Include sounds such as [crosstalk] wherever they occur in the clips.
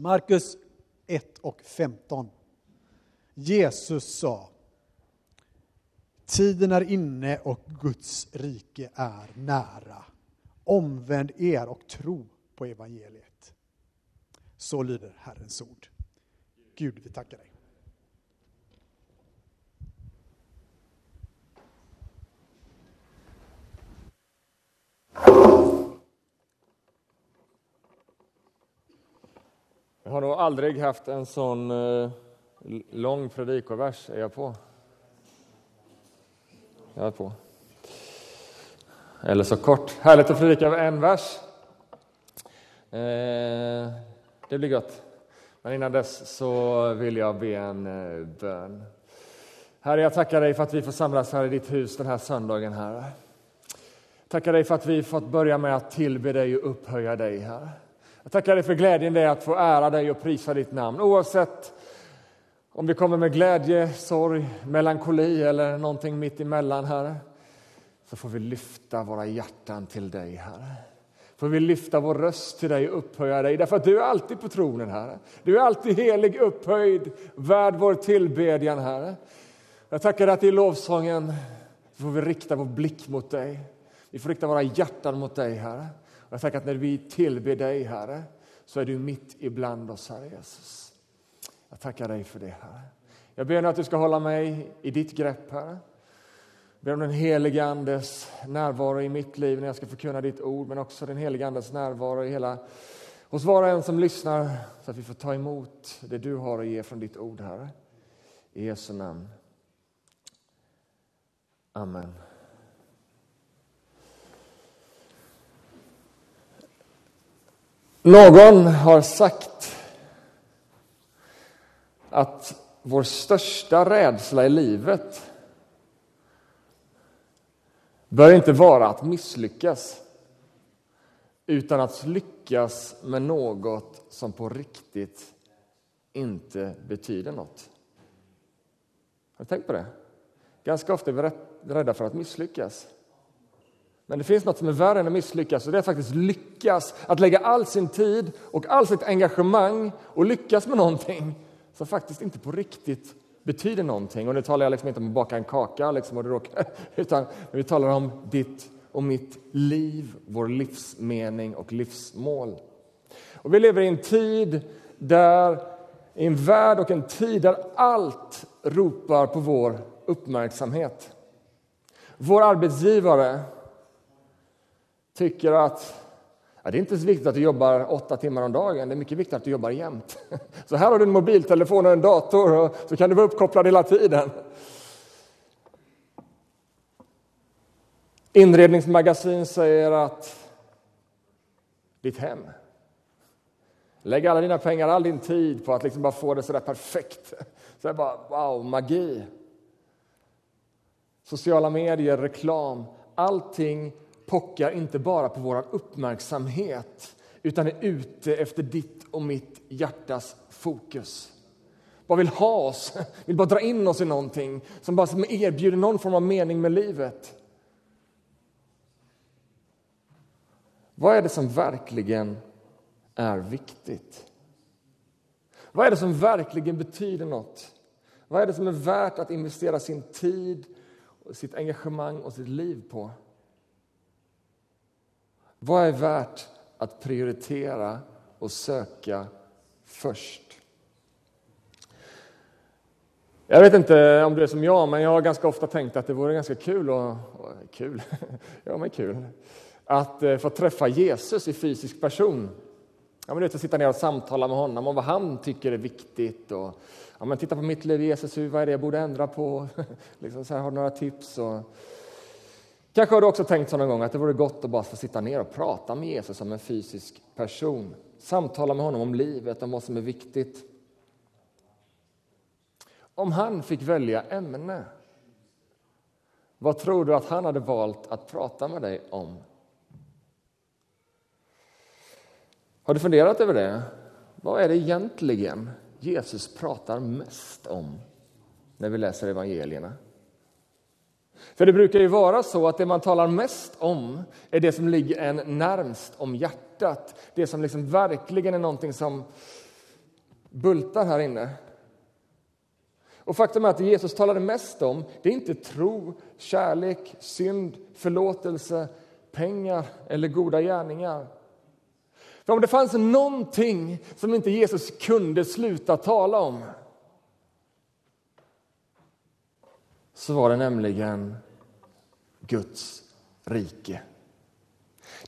Markus 1 och 15. Jesus sa Tiden är inne och Guds rike är nära. Omvänd er och tro på evangeliet. Så lyder Herrens ord. Gud, vi tackar dig. Jag har nog aldrig haft en sån eh, lång predikovers. Är jag på? Jag är på. Eller så kort. Härligt att predika över en vers. Eh, det blir gott. Men innan dess så vill jag be en eh, bön. Herre, jag tackar dig för att vi får samlas här i ditt hus den här söndagen, Herre. Tackar dig för att vi fått börja med att tillbe dig och upphöja dig, Herre. Jag tackar dig för glädjen det är att få ära dig och prisa ditt namn. Oavsett om vi kommer med glädje, sorg, melankoli eller någonting mitt emellan, Herre, så får vi lyfta våra hjärtan till dig, Herre. Får vi lyfta vår röst till dig och upphöja dig, därför att du är alltid på tronen, Herre. Du är alltid helig, upphöjd, värd vår tillbedjan, Herre. Jag tackar dig att i lovsången får vi rikta vår blick mot dig. Vi får rikta våra hjärtan mot dig, Herre. Jag tackar att när vi tillber dig, Herre, så är du mitt ibland oss, Herre Jesus. Jag tackar dig för det, Herre. Jag ber nu att du ska hålla mig i ditt grepp, Herre. Jag ber om den helige Andes närvaro i mitt liv när jag ska förkunna ditt ord, men också den helige Andes närvaro i hela, hos var och en som lyssnar, så att vi får ta emot det du har att ge från ditt ord, Herre. I Jesu namn. Amen. Någon har sagt att vår största rädsla i livet bör inte vara att misslyckas utan att lyckas med något som på riktigt inte betyder något. Har du tänkt på det? Ganska ofta är vi rädda för att misslyckas. Men det finns något som är värre än att misslyckas och det är att faktiskt lyckas. Att lägga all sin tid och all sitt engagemang och lyckas med någonting som faktiskt inte på riktigt betyder någonting. Och nu talar jag liksom inte om att baka en kaka, liksom, och det råkar, [laughs] utan vi talar om ditt och mitt liv, vår livsmening och livsmål. Och vi lever i en tid där, i en värld och en tid där allt ropar på vår uppmärksamhet. Vår arbetsgivare tycker att ja, det är inte så viktigt att du jobbar åtta timmar om dagen, det är mycket viktigt att du jobbar jämt. [laughs] Så här har du en mobiltelefon och en dator och så kan du vara uppkopplad hela tiden. Inredningsmagasin säger att ditt hem Lägg alla dina pengar, all din tid på att liksom bara få det så där perfekt. Så där bara, wow, magi. Sociala medier, reklam, allting pockar inte bara på vår uppmärksamhet utan är ute efter ditt och mitt hjärtas fokus. Bara vill ha oss, [laughs] vill bara dra in oss i någonting som bara som erbjuder någon form av mening med livet. Vad är det som verkligen är viktigt? Vad är det som verkligen betyder något? Vad är det som är värt att investera sin tid, sitt engagemang och sitt liv på? Vad är värt att prioritera och söka först? Jag vet inte om du är som jag, men jag har ganska ofta tänkt att det vore ganska kul, och, och kul, [laughs] ja men kul, att eh, få träffa Jesus i fysisk person. Ja, men att sitta ner och samtala med honom om vad han tycker är viktigt. Och, ja, men titta på mitt liv, Jesus, vad är det jag borde ändra på? [laughs] liksom så här, har du några tips? Och, Kanske har du också tänkt så någon gång att det vore gott att bara få sitta ner och prata med Jesus som en fysisk person. Samtala med honom om livet, om vad som är viktigt. Om han fick välja ämne, vad tror du att han hade valt att prata med dig om? Har du funderat över det? Vad är det egentligen Jesus pratar mest om när vi läser evangelierna? För det brukar ju vara så att det man talar mest om är det som ligger en närmst om hjärtat. Det som liksom verkligen är någonting som, bultar här inne. Och faktum är att det Jesus talade mest om, det är inte tro, kärlek, synd, förlåtelse, pengar eller goda gärningar. För om det fanns någonting som inte Jesus kunde sluta tala om så var det nämligen Guds rike.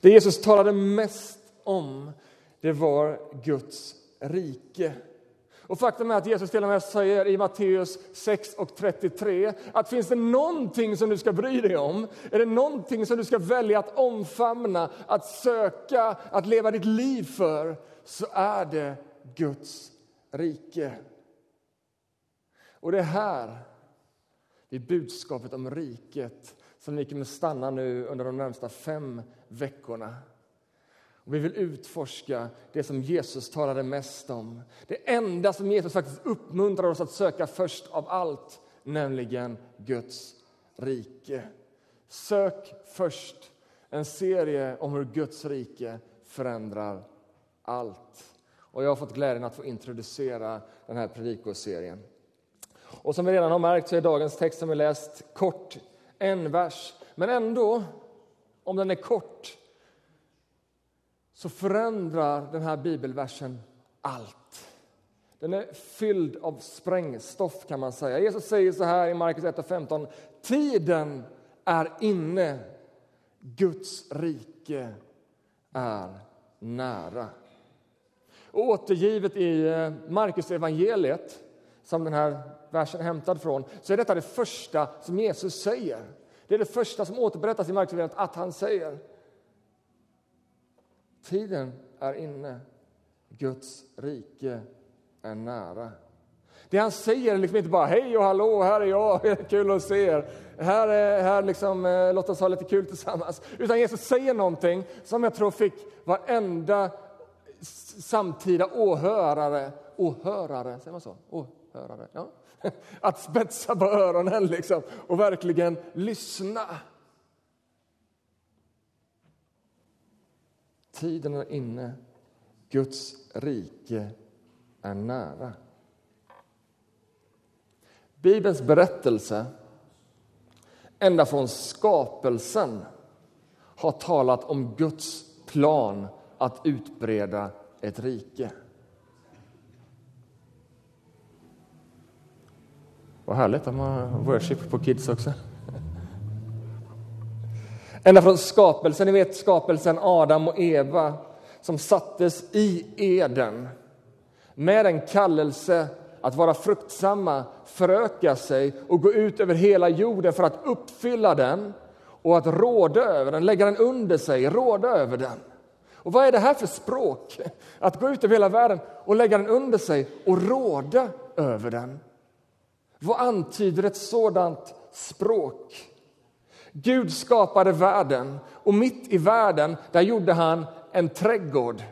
Det Jesus talade mest om det var Guds rike. Och faktum är att Jesus till och med säger i Matteus 6 och 33 att finns det någonting som du ska bry dig om, är det någonting som du ska välja att omfamna, att söka, att leva ditt liv för, så är det Guds rike. Och det är här, i budskapet om riket, som vi kommer stanna nu under de närmsta fem veckorna. Och vi vill utforska det som Jesus talade mest om. Det enda som Jesus faktiskt uppmuntrar oss att söka först av allt, nämligen Guds rike. Sök först en serie om hur Guds rike förändrar allt. Och jag har fått glädjen att få introducera den här predikoserien. Och som vi redan har märkt så är dagens text som vi läst kort, en vers. Men ändå, om den är kort, så förändrar den här bibelversen allt. Den är fylld av sprängstoff kan man säga. Jesus säger så här i Markus 1.15. Tiden är inne. Guds rike är nära. Och återgivet i eh, Markus evangeliet som den här versen är hämtad från, så är detta det första som Jesus säger. Det är det första som återberättas i Markus att han säger. Tiden är inne. Guds rike är nära. Det han säger är liksom inte bara hej och hallå, här är jag, [laughs] kul att se er. Här, är, här liksom, låt oss ha lite kul tillsammans. Utan Jesus säger någonting som jag tror fick varenda samtida åhörare, åhörare, säger man så? Åhörare, ja. [laughs] Att spetsa på öronen liksom och verkligen lyssna. Tiden är inne. Guds rike är nära. Bibelns berättelse, ända från skapelsen har talat om Guds plan att utbreda ett rike. Vad härligt att man har worship på Kids också. Ända från skapelsen, ni vet skapelsen Adam och Eva som sattes i Eden med en kallelse att vara fruktsamma, föröka sig och gå ut över hela jorden för att uppfylla den och att råda över den, lägga den under sig, råda över den. Och vad är det här för språk? Att gå ut över hela världen och lägga den under sig och råda över den. Vad antyder ett sådant språk? Gud skapade världen och mitt i världen där gjorde han en trädgård.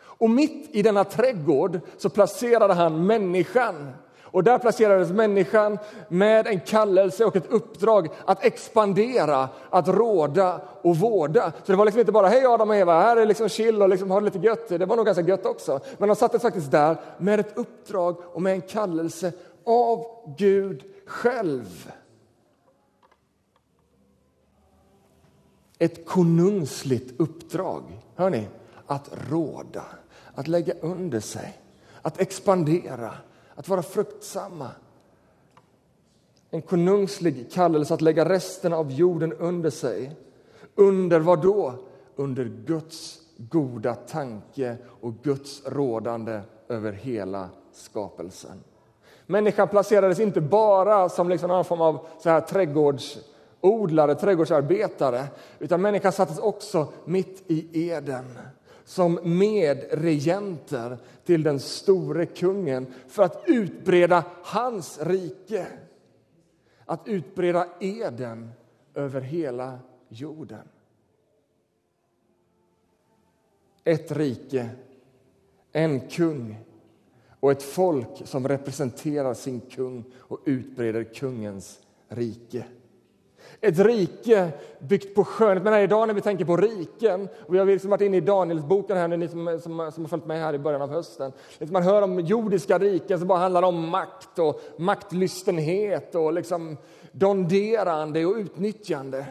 Och mitt i denna trädgård så placerade han människan. Och där placerades människan med en kallelse och ett uppdrag att expandera, att råda och vårda. Så det var liksom inte bara hej Adam och Eva, här är liksom chill och liksom ha det lite gött. Det var nog ganska gött också. Men de sattes faktiskt där med ett uppdrag och med en kallelse av Gud själv. ett konungsligt uppdrag. Hör ni? Att råda, att lägga under sig, att expandera, att vara fruktsamma. En konungslig kallelse att lägga resten av jorden under sig. Under vad då? Under Guds goda tanke och Guds rådande över hela skapelsen. Människan placerades inte bara som liksom någon form av så här trädgårdsodlare, trädgårdsarbetare, utan människan sattes också mitt i Eden som medregenter till den store kungen för att utbreda hans rike. Att utbreda Eden över hela jorden. Ett rike, en kung och ett folk som representerar sin kung och utbreder kungens rike. Ett rike byggt på skönhet. Men idag när vi tänker på riken, och vi har liksom varit inne i Danielsboken här, ni som, som, som har följt med här i början av hösten. Liksom man hör om jordiska riken som bara handlar om makt och maktlystenhet och liksom donderande och utnyttjande.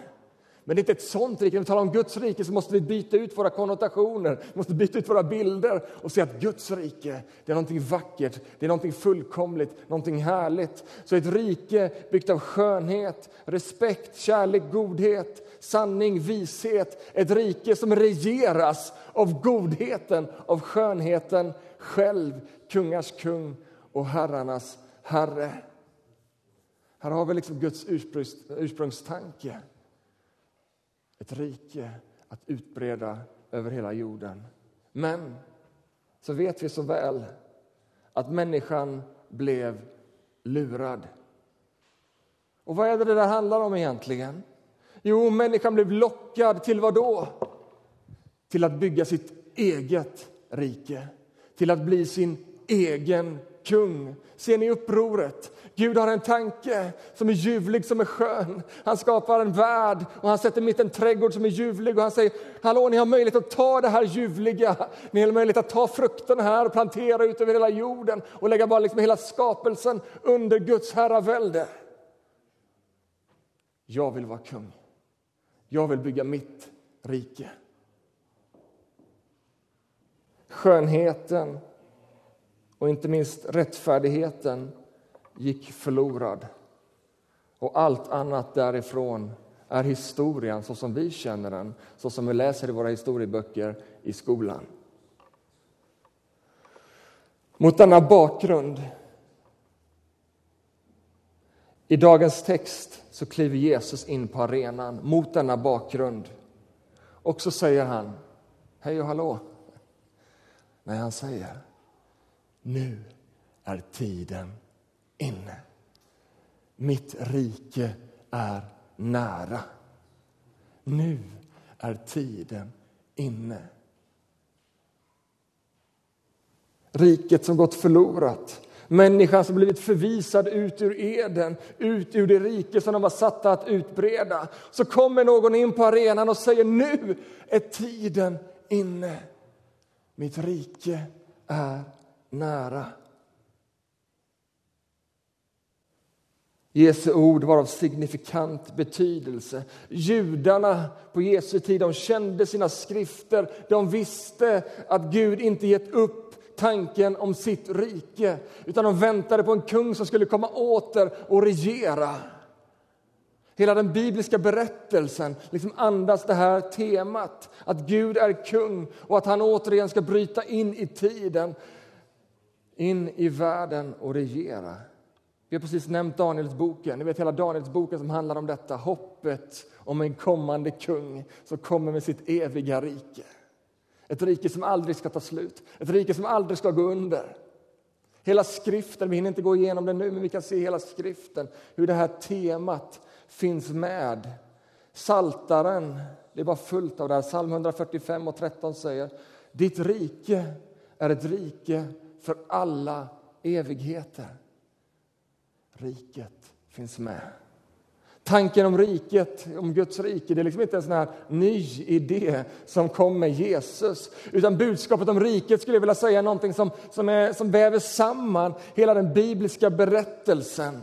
Men det är inte ett sånt rike. När vi talar om Guds rike så måste vi byta ut våra konnotationer, vi måste byta ut våra bilder och se att Guds rike, det är någonting vackert, det är någonting fullkomligt, någonting härligt. Så ett rike byggt av skönhet, respekt, kärlek, godhet, sanning, vishet. Ett rike som regeras av godheten, av skönheten själv, kungars kung och herrarnas herre. Här har vi liksom Guds ursprungstanke ett rike att utbreda över hela jorden. Men så vet vi så väl att människan blev lurad. Och vad är det det där handlar om egentligen? Jo, människan blev lockad till vad då? Till att bygga sitt eget rike, till att bli sin egen kung. Ser ni upproret? Gud har en tanke som är ljuvlig, som är skön. Han skapar en värld och han sätter mitt en trädgård som är ljuvlig och han säger, hallå, ni har möjlighet att ta det här ljuvliga. Ni har möjlighet att ta frukterna här och plantera ut över hela jorden och lägga bara liksom hela skapelsen under Guds herravälde. Jag vill vara kung. Jag vill bygga mitt rike. Skönheten och inte minst rättfärdigheten gick förlorad. Och allt annat därifrån är historien så som vi känner den, så som vi läser i våra historieböcker i skolan. Mot denna bakgrund, i dagens text, så kliver Jesus in på arenan mot denna bakgrund. Och så säger han, hej och hallå. Nej, han säger, nu är tiden inne. Mitt rike är nära. Nu är tiden inne. Riket som gått förlorat, människan som blivit förvisad ut ur Eden, ut ur det rike som de var satta att utbreda. Så kommer någon in på arenan och säger nu är tiden inne. Mitt rike är nära. Jesu ord var av signifikant betydelse. Judarna på Jesu tid de kände sina skrifter. De visste att Gud inte gett upp tanken om sitt rike utan de väntade på en kung som skulle komma åter och regera. Hela den bibliska berättelsen liksom andas det här temat att Gud är kung och att han återigen ska bryta in i tiden, in i världen och regera. Vi har precis nämnt Danielsboken, ni vet hela Danielsboken som handlar om detta, hoppet om en kommande kung som kommer med sitt eviga rike. Ett rike som aldrig ska ta slut, ett rike som aldrig ska gå under. Hela skriften, vi hinner inte gå igenom den nu, men vi kan se hela skriften, hur det här temat finns med. Saltaren, det är bara fullt av det här. Psalm 145 och 13 säger, ditt rike är ett rike för alla evigheter riket finns med. Tanken om riket, om Guds rike, det är liksom inte en sån här ny idé som kom med Jesus. Utan budskapet om riket skulle jag vilja säga är någonting som, som, är, som väver samman hela den bibliska berättelsen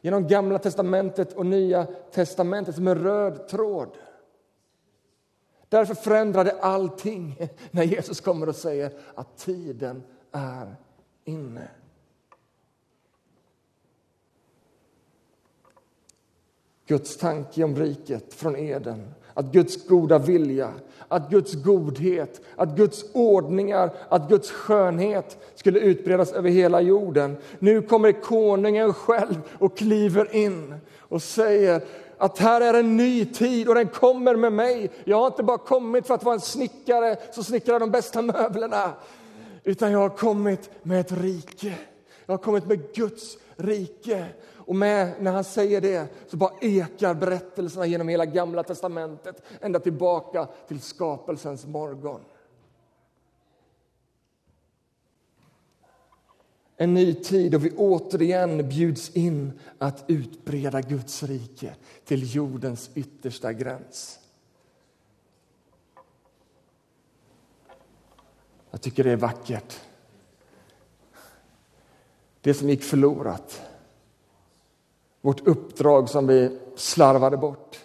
genom Gamla testamentet och Nya testamentet som en röd tråd. Därför förändrar det allting när Jesus kommer och säger att tiden är inne. Guds tanke om riket från Eden, att Guds goda vilja, att Guds godhet, att Guds ordningar, att Guds skönhet skulle utbredas över hela jorden. Nu kommer konungen själv och kliver in och säger att här är en ny tid och den kommer med mig. Jag har inte bara kommit för att vara en snickare som snickrar de bästa möblerna, utan jag har kommit med ett rike. Jag har kommit med Guds rike och med, när han säger det så bara ekar berättelserna genom hela Gamla testamentet ända tillbaka till skapelsens morgon. En ny tid och vi återigen bjuds in att utbreda Guds rike till jordens yttersta gräns. Jag tycker det är vackert. Det som gick förlorat. Vårt uppdrag som vi slarvade bort.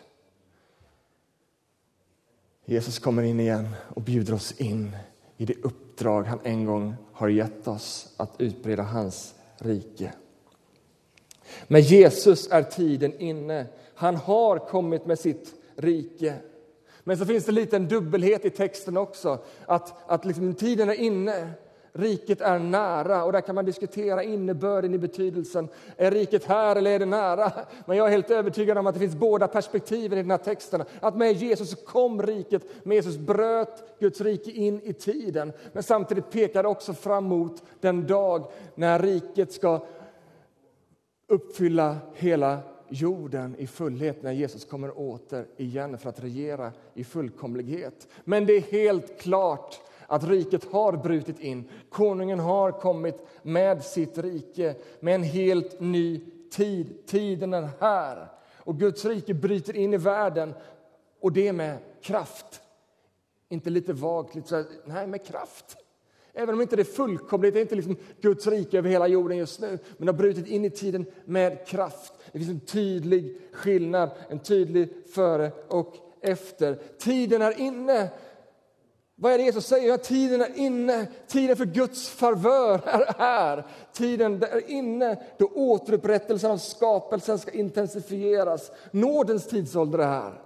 Jesus kommer in igen och bjuder oss in i det uppdrag han en gång har gett oss att utbreda hans rike. Med Jesus är tiden inne. Han har kommit med sitt rike. Men så finns det lite en dubbelhet i texten också. Att, att liksom tiden är inne, riket är nära. Och där kan man diskutera innebörden i betydelsen. Är riket här eller är det nära? Men jag är helt övertygad om att det finns båda perspektiven i den här texten. Att med Jesus kom riket, med Jesus bröt Guds rike in i tiden. Men samtidigt pekar det också fram mot den dag när riket ska uppfylla hela jorden i fullhet när Jesus kommer åter igen för att regera i fullkomlighet. Men det är helt klart att riket har brutit in. Konungen har kommit med sitt rike, med en helt ny tid. Tiden är här. Och Guds rike bryter in i världen, och det med kraft. Inte lite vagt, lite så här, nej, med kraft. Även om inte det är fullkomligt, det är inte liksom Guds rike över hela jorden just nu, men det har brutit in i tiden med kraft. Det finns en tydlig skillnad, en tydlig före och efter. Tiden är inne. Vad är det Jesus säger? Ja, tiden är inne. Tiden för Guds favör är här. Tiden är inne då återupprättelsen av skapelsen ska intensifieras. Nådens tidsålder är här.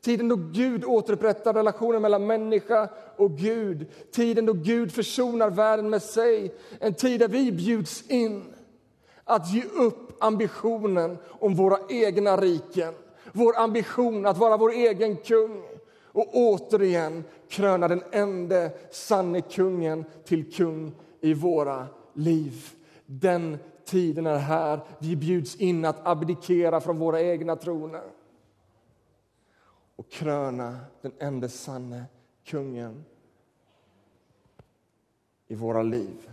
Tiden då Gud återupprättar relationen mellan människa och Gud. Tiden då Gud försonar världen med sig. En tid där vi bjuds in att ge upp ambitionen om våra egna riken. Vår ambition att vara vår egen kung och återigen kröna den enda sanne kungen till kung i våra liv. Den tiden är här. Vi bjuds in att abdikera från våra egna troner och kröna den enda sanne kungen i våra liv.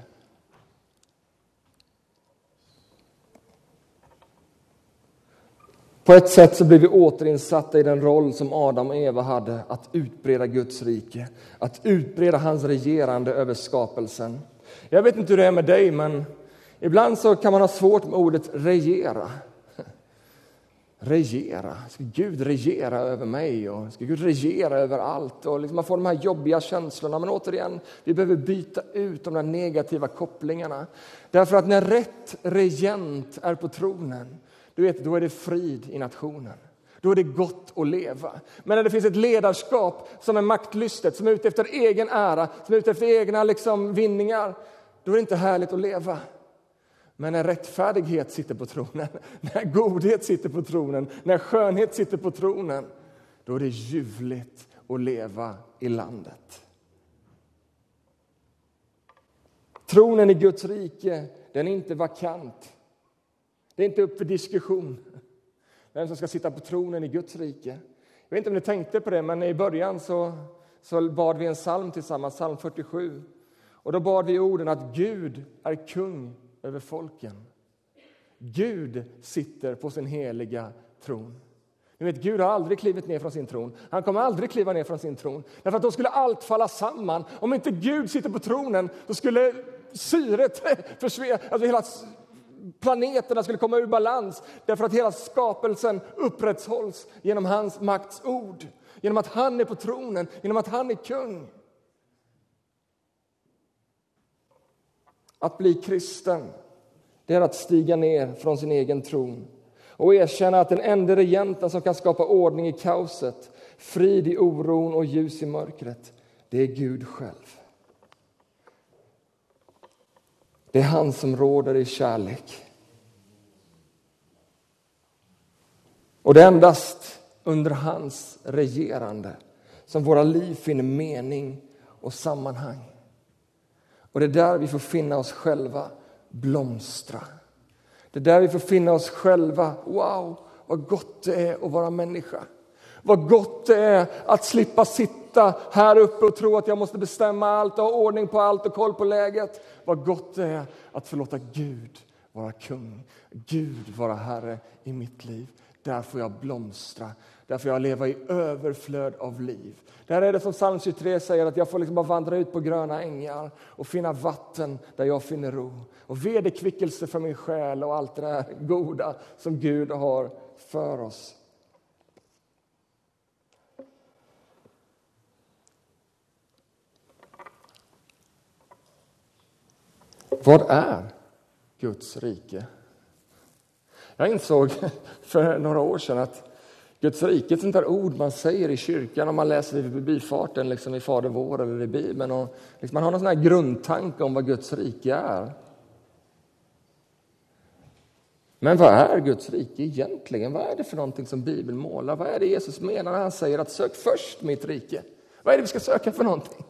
På ett sätt så blir vi återinsatta i den roll som Adam och Eva hade att utbreda Guds rike, att utbreda hans regerande över skapelsen. Jag vet inte hur det är med dig, men ibland så kan man ha svårt med ordet regera [laughs] regera. Ska Gud regera över mig och ska Gud regera över allt? Och liksom man får de här jobbiga känslorna. Men återigen, vi behöver byta ut de där negativa kopplingarna. Därför att när rätt regent är på tronen, du vet, då är det frid i nationen. Då är det gott att leva. Men när det finns ett ledarskap som är maktlystet, som är ute efter egen ära, som är ute efter egna liksom, vinningar, då är det inte härligt att leva. Men när rättfärdighet sitter på tronen, [laughs] när godhet sitter på tronen, när skönhet sitter på tronen, då är det ljuvligt att leva i landet. Tronen i Guds rike, den är inte vakant. Det är inte upp för diskussion vem som ska sitta på tronen i Guds rike. Jag vet inte om ni tänkte på det, men i början så, så bad vi en psalm tillsammans, psalm 47. Och då bad vi orden att Gud är kung över folken. Gud sitter på sin heliga tron. Ni vet, Gud har aldrig klivit ner från sin tron. Han kommer aldrig kliva ner från sin tron. Därför att då skulle allt falla samman. Om inte Gud sitter på tronen, då skulle syret [laughs] försvinna. Alltså hela planeterna skulle komma ur balans. Därför att hela skapelsen upprätthålls genom hans makts ord. Genom att han är på tronen, genom att han är kung. Att bli kristen, det är att stiga ner från sin egen tron och erkänna att den enda regenten som kan skapa ordning i kaoset, frid i oron och ljus i mörkret, det är Gud själv. Det är han som råder i kärlek. Och det är endast under hans regerande som våra liv finner mening och sammanhang. Och det är där vi får finna oss själva blomstra. Det är där vi får finna oss själva. Wow, vad gott det är att vara människa. Vad gott det är att slippa sitta här uppe och tro att jag måste bestämma allt och ha ordning på allt och koll på läget. Vad gott det är att förlåta Gud vara kung, Gud vara Herre i mitt liv. Där får jag blomstra, där får jag leva i överflöd av liv. Där är det som psalm 23 säger, att jag får liksom bara vandra ut på gröna ängar och finna vatten där jag finner ro. Och vederkvickelse för min själ och allt det där goda som Gud har för oss. Vad är Guds rike? Jag insåg [laughs] för några år sedan att Guds rike är ett sånt där ord man säger i kyrkan om man läser det vid bifarten, liksom i Fader vår eller i Bibeln. Och liksom man har någon sån här grundtanke om vad Guds rike är. Men vad är Guds rike egentligen? Vad är det för någonting som Bibeln målar? Vad är det Jesus menar när han säger att sök först mitt rike? Vad är det vi ska söka för någonting?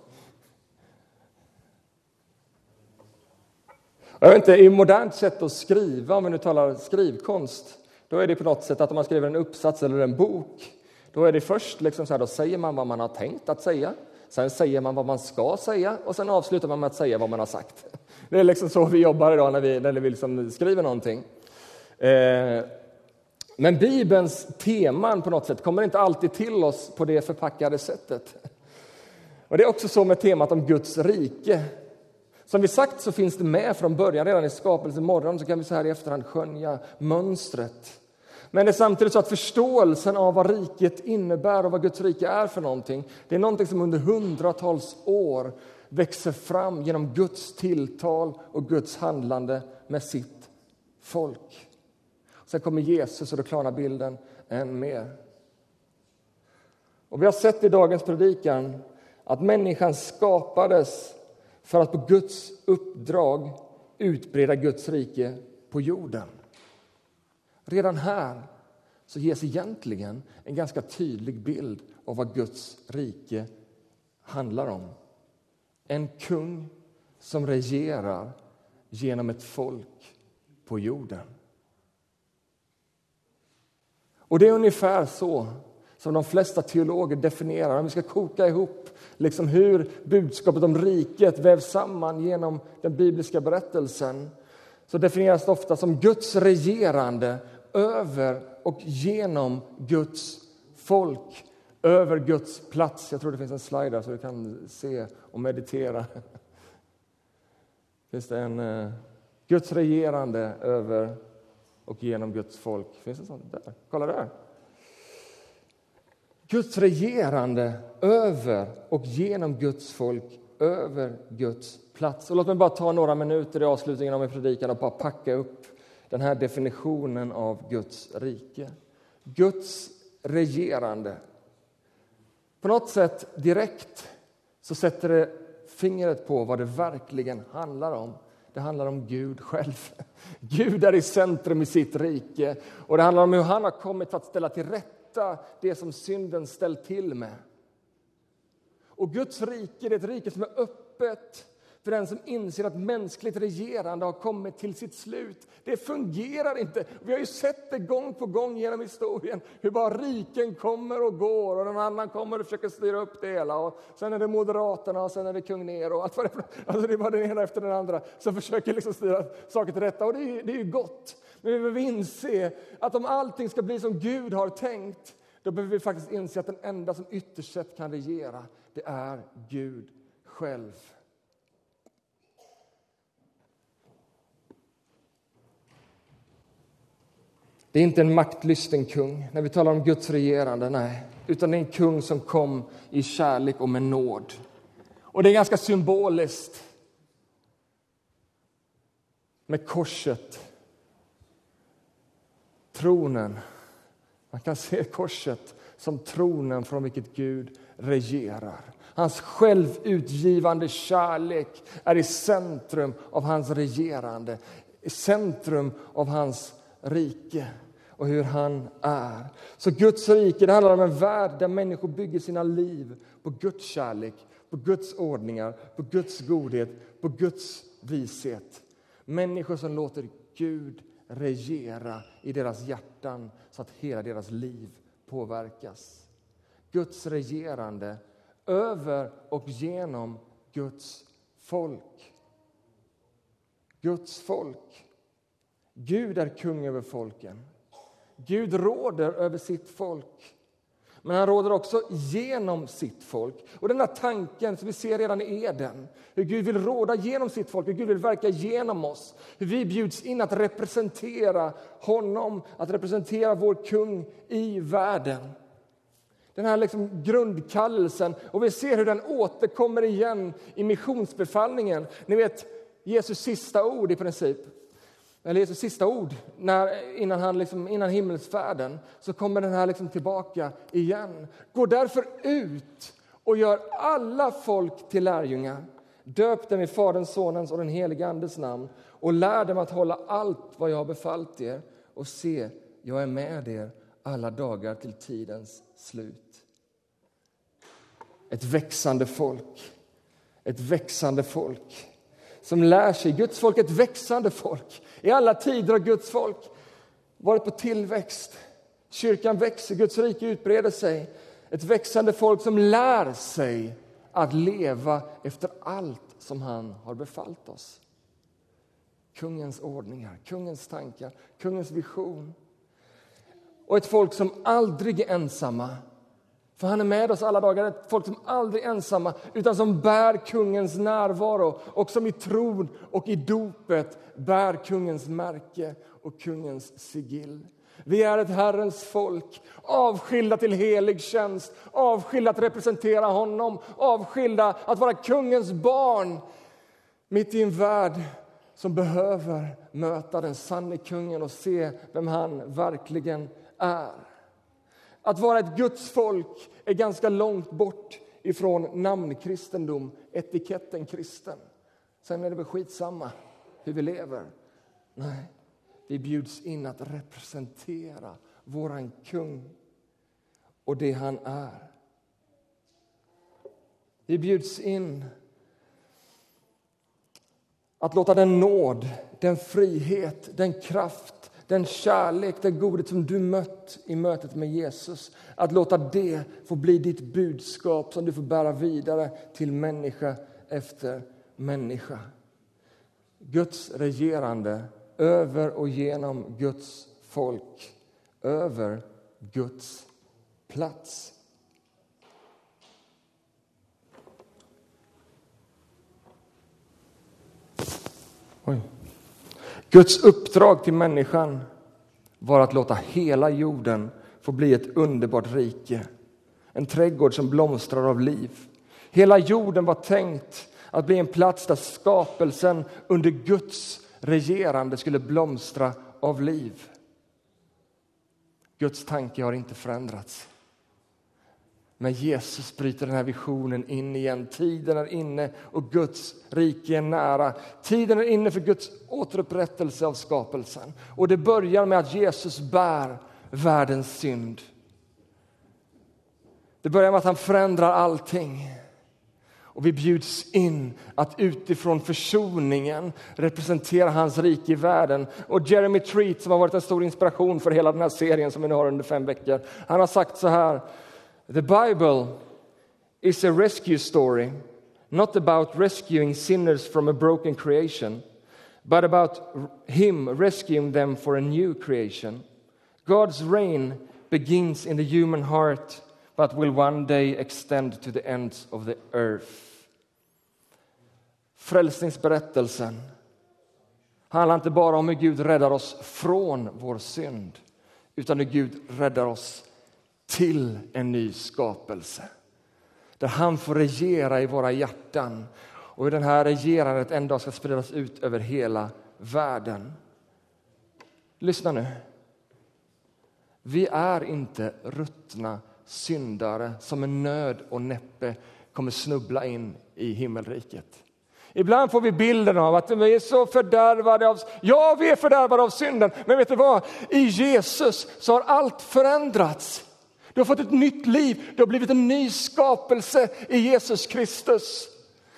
Jag vet inte, I modernt sätt att skriva, om vi nu talar skrivkonst, då är det på något sätt att om man skriver en uppsats eller en bok, då är det först liksom så här, då säger man vad man har tänkt att säga, sen säger man vad man ska säga och sen avslutar man med att säga vad man har sagt. [laughs] Det är liksom så vi jobbar idag när vi, när vi liksom skriver någonting. Eh, men Bibelns teman på något sätt kommer inte alltid till oss på det förpackade sättet. [laughs] Och Det är också så med temat om Guds rike. Som vi sagt så finns det med från början, redan i skapelsen morgon så kan vi så här i efterhand skönja mönstret. Men det är samtidigt så att förståelsen av vad riket innebär och vad Guds rike är för någonting, det är någonting som under hundratals år växer fram genom Guds tilltal och Guds handlande med sitt folk. Sen kommer Jesus och då klarnar bilden än mer. Och vi har sett i dagens predikan att människan skapades för att på Guds uppdrag utbreda Guds rike på jorden. Redan här så ges egentligen en ganska tydlig bild av vad Guds rike handlar om. En kung som regerar genom ett folk på jorden. Och det är ungefär så som de flesta teologer definierar, om vi ska koka ihop liksom hur budskapet om riket vävs samman genom den bibliska berättelsen, så definieras det ofta som Guds regerande över och genom Guds folk, över Guds plats. Jag tror det finns en slide där så du kan se och meditera. [laughs] Finns det en uh, Guds regerande över och genom Guds folk? Finns det sånt där? Kolla där! Guds regerande över och genom Guds folk, över Guds plats. Och låt mig bara ta några minuter i avslutningen av min predikan och bara packa upp den här definitionen av Guds rike. Guds regerande. På något sätt direkt så sätter det fingret på vad det verkligen handlar om. Det handlar om Gud själv. [laughs] Gud är i centrum i sitt rike och det handlar om hur han har kommit för att ställa till rätta rätta det som synden ställt till med. Och Guds rike är ett rike som är öppet för den som inser att mänskligt regerande har kommit till sitt slut. Det fungerar inte. Vi har ju sett det gång på gång genom historien, hur bara riken kommer och går och någon annan kommer och försöker styra upp det hela. Och sen är det Moderaterna och sen är det kung Nero. Och allt vad det, alltså det är bara den ena efter den andra som försöker liksom styra saker till rätta. Och det är, det är ju gott. Men vi behöver inse att om allting ska bli som Gud har tänkt, då behöver vi faktiskt inse att den enda som ytterst sett kan regera, det är Gud själv. Det är inte en maktlysten kung när vi talar om Guds regerande, nej. Utan det är en kung som kom i kärlek och med nåd. Och det är ganska symboliskt med korset tronen. Man kan se korset som tronen från vilket Gud regerar. Hans självutgivande kärlek är i centrum av hans regerande, i centrum av hans rike och hur han är. Så Guds rike det handlar om en värld där människor bygger sina liv på Guds kärlek, på Guds ordningar, på Guds godhet, på Guds vishet. Människor som låter Gud regera i deras hjärtan så att hela deras liv påverkas. Guds regerande över och genom Guds folk. Guds folk. Gud är kung över folken. Gud råder över sitt folk. Men han råder också genom sitt folk. Och den här tanken som vi ser redan i Eden, hur Gud vill råda genom sitt folk, hur Gud vill verka genom oss, hur vi bjuds in att representera honom, att representera vår kung i världen. Den här liksom grundkallelsen, och vi ser hur den återkommer igen i missionsbefallningen. Ni vet Jesus sista ord i princip eller Jesus sista ord när, innan, han liksom, innan himmelsfärden, så kommer den här liksom tillbaka igen. Gå därför ut och gör alla folk till lärjungar. Döp dem i Faderns, Sonens och den helige Andes namn och lär dem att hålla allt vad jag har befallt er. Och se, jag är med er alla dagar till tidens slut. Ett växande folk. Ett växande folk som lär sig. Guds folk är ett växande folk. I alla tider har Guds folk varit på tillväxt. Kyrkan växer, Guds rike utbreder sig. Ett växande folk som lär sig att leva efter allt som han har befallt oss. Kungens ordningar, kungens tankar, kungens vision. Och ett folk som aldrig är ensamma för han är med oss alla dagar, ett folk som aldrig är ensamma utan som bär kungens närvaro och som i tron och i dopet bär kungens märke och kungens sigill. Vi är ett Herrens folk, avskilda till helig tjänst, avskilda att representera honom, avskilda att vara kungens barn mitt i en värld som behöver möta den sanne kungen och se vem han verkligen är. Att vara ett Guds folk är ganska långt bort ifrån namnkristendom, etiketten kristen. Sen är det väl skitsamma hur vi lever. Nej, vi bjuds in att representera våran kung och det han är. Vi bjuds in att låta den nåd, den frihet, den kraft den kärlek, den godhet som du mött i mötet med Jesus, att låta det få bli ditt budskap som du får bära vidare till människa efter människa. Guds regerande över och genom Guds folk, över Guds plats. Oj. Guds uppdrag till människan var att låta hela jorden få bli ett underbart rike. En trädgård som blomstrar av liv. Hela jorden var tänkt att bli en plats där skapelsen under Guds regerande skulle blomstra av liv. Guds tanke har inte förändrats. Men Jesus bryter den här visionen in igen. Tiden är inne och Guds rike är nära. Tiden är inne för Guds återupprättelse av skapelsen. Och det börjar med att Jesus bär världens synd. Det börjar med att han förändrar allting. Och vi bjuds in att utifrån försoningen representera hans rike i världen. Och Jeremy Treat, som har varit en stor inspiration för hela den här serien som vi nu har under fem veckor, han har sagt så här The Bible is a rescue story, not about rescuing sinners from a broken creation, but about Him rescuing them for a new creation. God's reign begins in the human heart, but will one day extend to the ends of the earth. Frälsningsberättelsen handlar inte bara om hur Gud räddar oss från vår synd, utan hur Gud räddar oss till en ny skapelse. Där han får regera i våra hjärtan och hur det här regerandet en dag ska spridas ut över hela världen. Lyssna nu. Vi är inte ruttna syndare som med nöd och näppe kommer snubbla in i himmelriket. Ibland får vi bilden av att vi är så fördärvade av... Ja, vi är fördärvade av synden, men vet du vad? I Jesus så har allt förändrats. Du har fått ett nytt liv, du har blivit en ny skapelse i Jesus Kristus.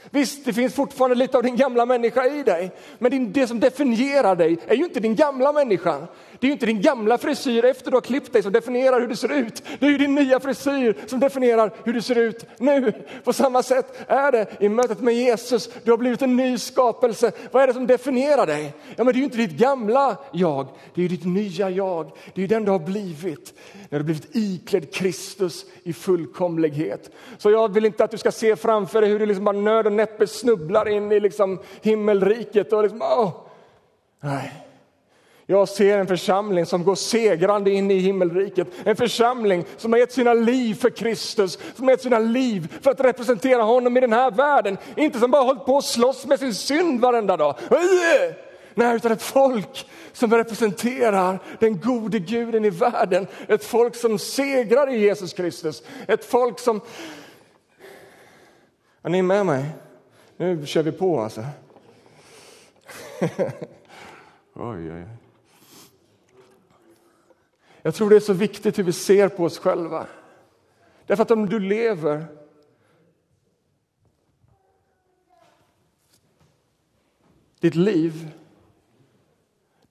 Visst, det finns fortfarande lite av din gamla människa i dig, men det som definierar dig är ju inte din gamla människa. Det är ju inte din gamla frisyr efter du har klippt dig som definierar hur du ser ut. Det är ju din nya frisyr som definierar hur du ser ut nu. På samma sätt är det i mötet med Jesus. Du har blivit en ny skapelse. Vad är det som definierar dig? Ja, men det är ju inte ditt gamla jag, det är ju ditt nya jag. Det är ju den du har blivit när du blivit iklädd Kristus i fullkomlighet. Så jag vill inte att du ska se framför dig hur du liksom bara nöd och näppe snubblar in i liksom himmelriket och liksom, åh, nej. Jag ser en församling som går segrande in i himmelriket. En församling som har gett sina liv för Kristus, som har gett sina liv för att representera honom i den här världen. Inte som bara hållit på att slåss med sin synd varenda dag. Nej, utan ett folk som representerar den gode guden i världen. Ett folk som segrar i Jesus Kristus. Ett folk som... Är ni med mig? Nu kör vi på alltså. [laughs] oj, oj. Jag tror det är så viktigt hur vi ser på oss själva. Därför att om du lever ditt liv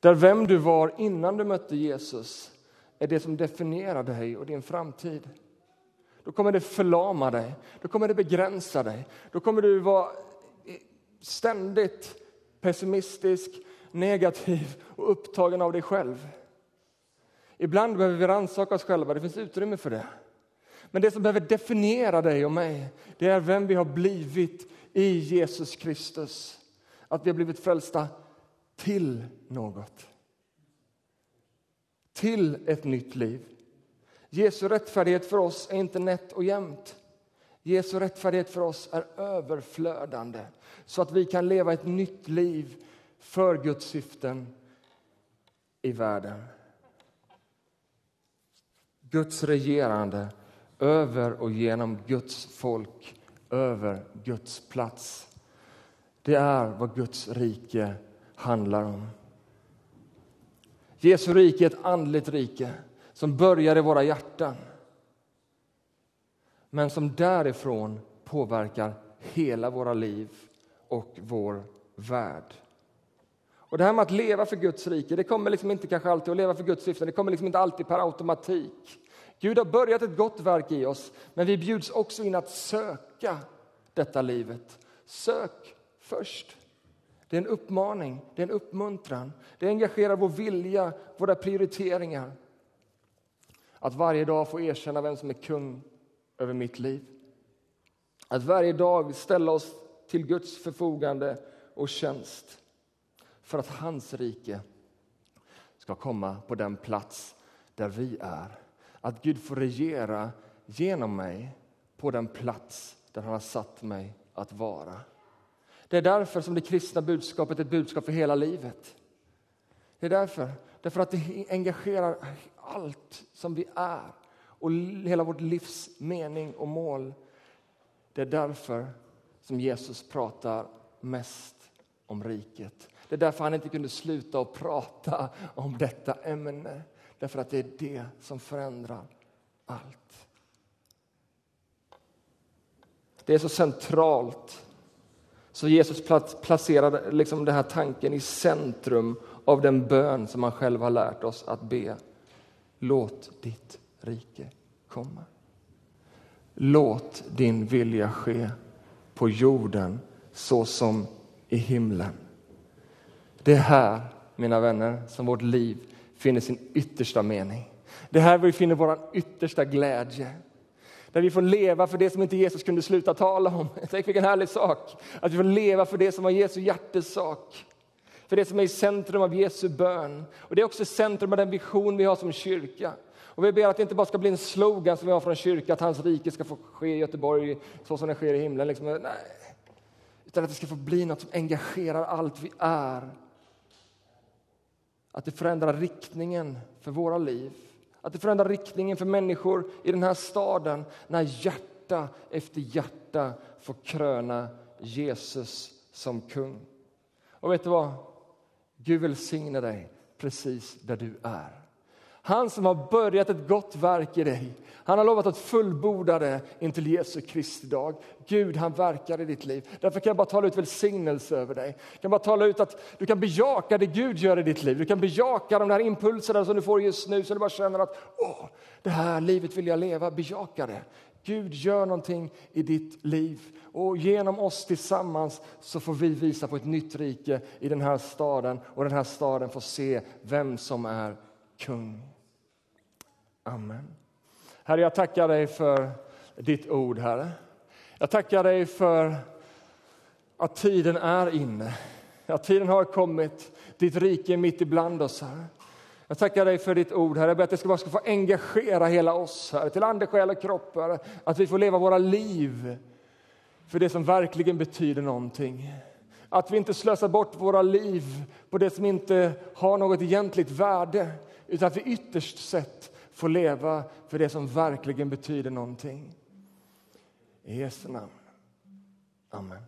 där vem du var innan du mötte Jesus är det som definierar dig och din framtid. Då kommer det förlama dig, då kommer det begränsa dig. Då kommer du vara ständigt pessimistisk, negativ och upptagen av dig själv. Ibland behöver vi rannsaka oss själva, det finns utrymme för det. Men det som behöver definiera dig och mig, det är vem vi har blivit i Jesus Kristus. Att vi har blivit frälsta till något. Till ett nytt liv. Jesu rättfärdighet för oss är inte nätt och jämnt. Jesu rättfärdighet för oss är överflödande så att vi kan leva ett nytt liv för Guds syften i världen. Guds regerande över och genom Guds folk, över Guds plats. Det är vad Guds rike handlar om. Jesu rike är ett andligt rike som börjar i våra hjärtan men som därifrån påverkar hela våra liv och vår värld. Och Det här med att leva för Guds rike det kommer liksom inte kanske alltid att leva för Guds syften. Det kommer liksom inte alltid per automatik. Gud har börjat ett gott verk i oss, men vi bjuds också in att söka detta livet. Sök först. Det är en uppmaning, det är en uppmuntran. Det engagerar vår vilja, våra prioriteringar. Att varje dag få erkänna vem som är kung över mitt liv. Att varje dag ställa oss till Guds förfogande och tjänst för att hans rike ska komma på den plats där vi är. Att Gud får regera genom mig på den plats där han har satt mig att vara. Det är därför som det kristna budskapet är ett budskap för hela livet. Det är därför. Därför att det engagerar allt som vi är och hela vårt livs mening och mål. Det är därför som Jesus pratar mest om riket. Det är därför han inte kunde sluta att prata om detta ämne. Därför att det är det som förändrar allt. Det är så centralt så Jesus placerar liksom den här tanken i centrum av den bön som han själv har lärt oss att be. Låt ditt rike komma. Låt din vilja ske på jorden så som i himlen. Det är här, mina vänner, som vårt liv finner sin yttersta mening. Det är här vi finner vår yttersta glädje. Där vi får leva för det som inte Jesus kunde sluta tala om. [laughs] Tänk vilken härlig sak! Att vi får leva för det som var Jesu hjärtesak. För det som är i centrum av Jesu bön. Och Det är också centrum av den vision vi har som kyrka. Och Vi ber att det inte bara ska bli en slogan som vi har från kyrkan, att hans rike ska få ske i Göteborg så som det sker i himlen. Liksom. Nej. Utan att det ska få bli något som engagerar allt vi är. Att det förändrar riktningen för våra liv. Att det förändrar riktningen för människor i den här staden när hjärta efter hjärta får kröna Jesus som kung. Och vet du vad? Gud välsigne dig precis där du är. Han som har börjat ett gott verk i dig, han har lovat att fullborda det intill Jesu Kristi dag. Gud, han verkar i ditt liv. Därför kan jag bara tala ut välsignelse över dig. Jag kan bara tala ut att du kan bejaka det Gud gör i ditt liv. Du kan bejaka de där impulserna som du får just nu, så du bara känner att åh, det här livet vill jag leva. Bejaka det. Gud gör någonting i ditt liv. Och genom oss tillsammans så får vi visa på ett nytt rike i den här staden och den här staden får se vem som är kung. Amen. Herre, jag tackar dig för ditt ord, Herre. Jag tackar dig för att tiden är inne. Att tiden har kommit. Ditt rike är mitt ibland oss, Herre. Jag tackar dig för ditt ord, Herre. Jag ber att det ska bara ska få engagera hela oss, Herre, till ande, själ och kropp, Herre. Att vi får leva våra liv för det som verkligen betyder någonting. Att vi inte slösar bort våra liv på det som inte har något egentligt värde, utan att vi ytterst sett få leva för det som verkligen betyder någonting. I Jesu namn. Amen.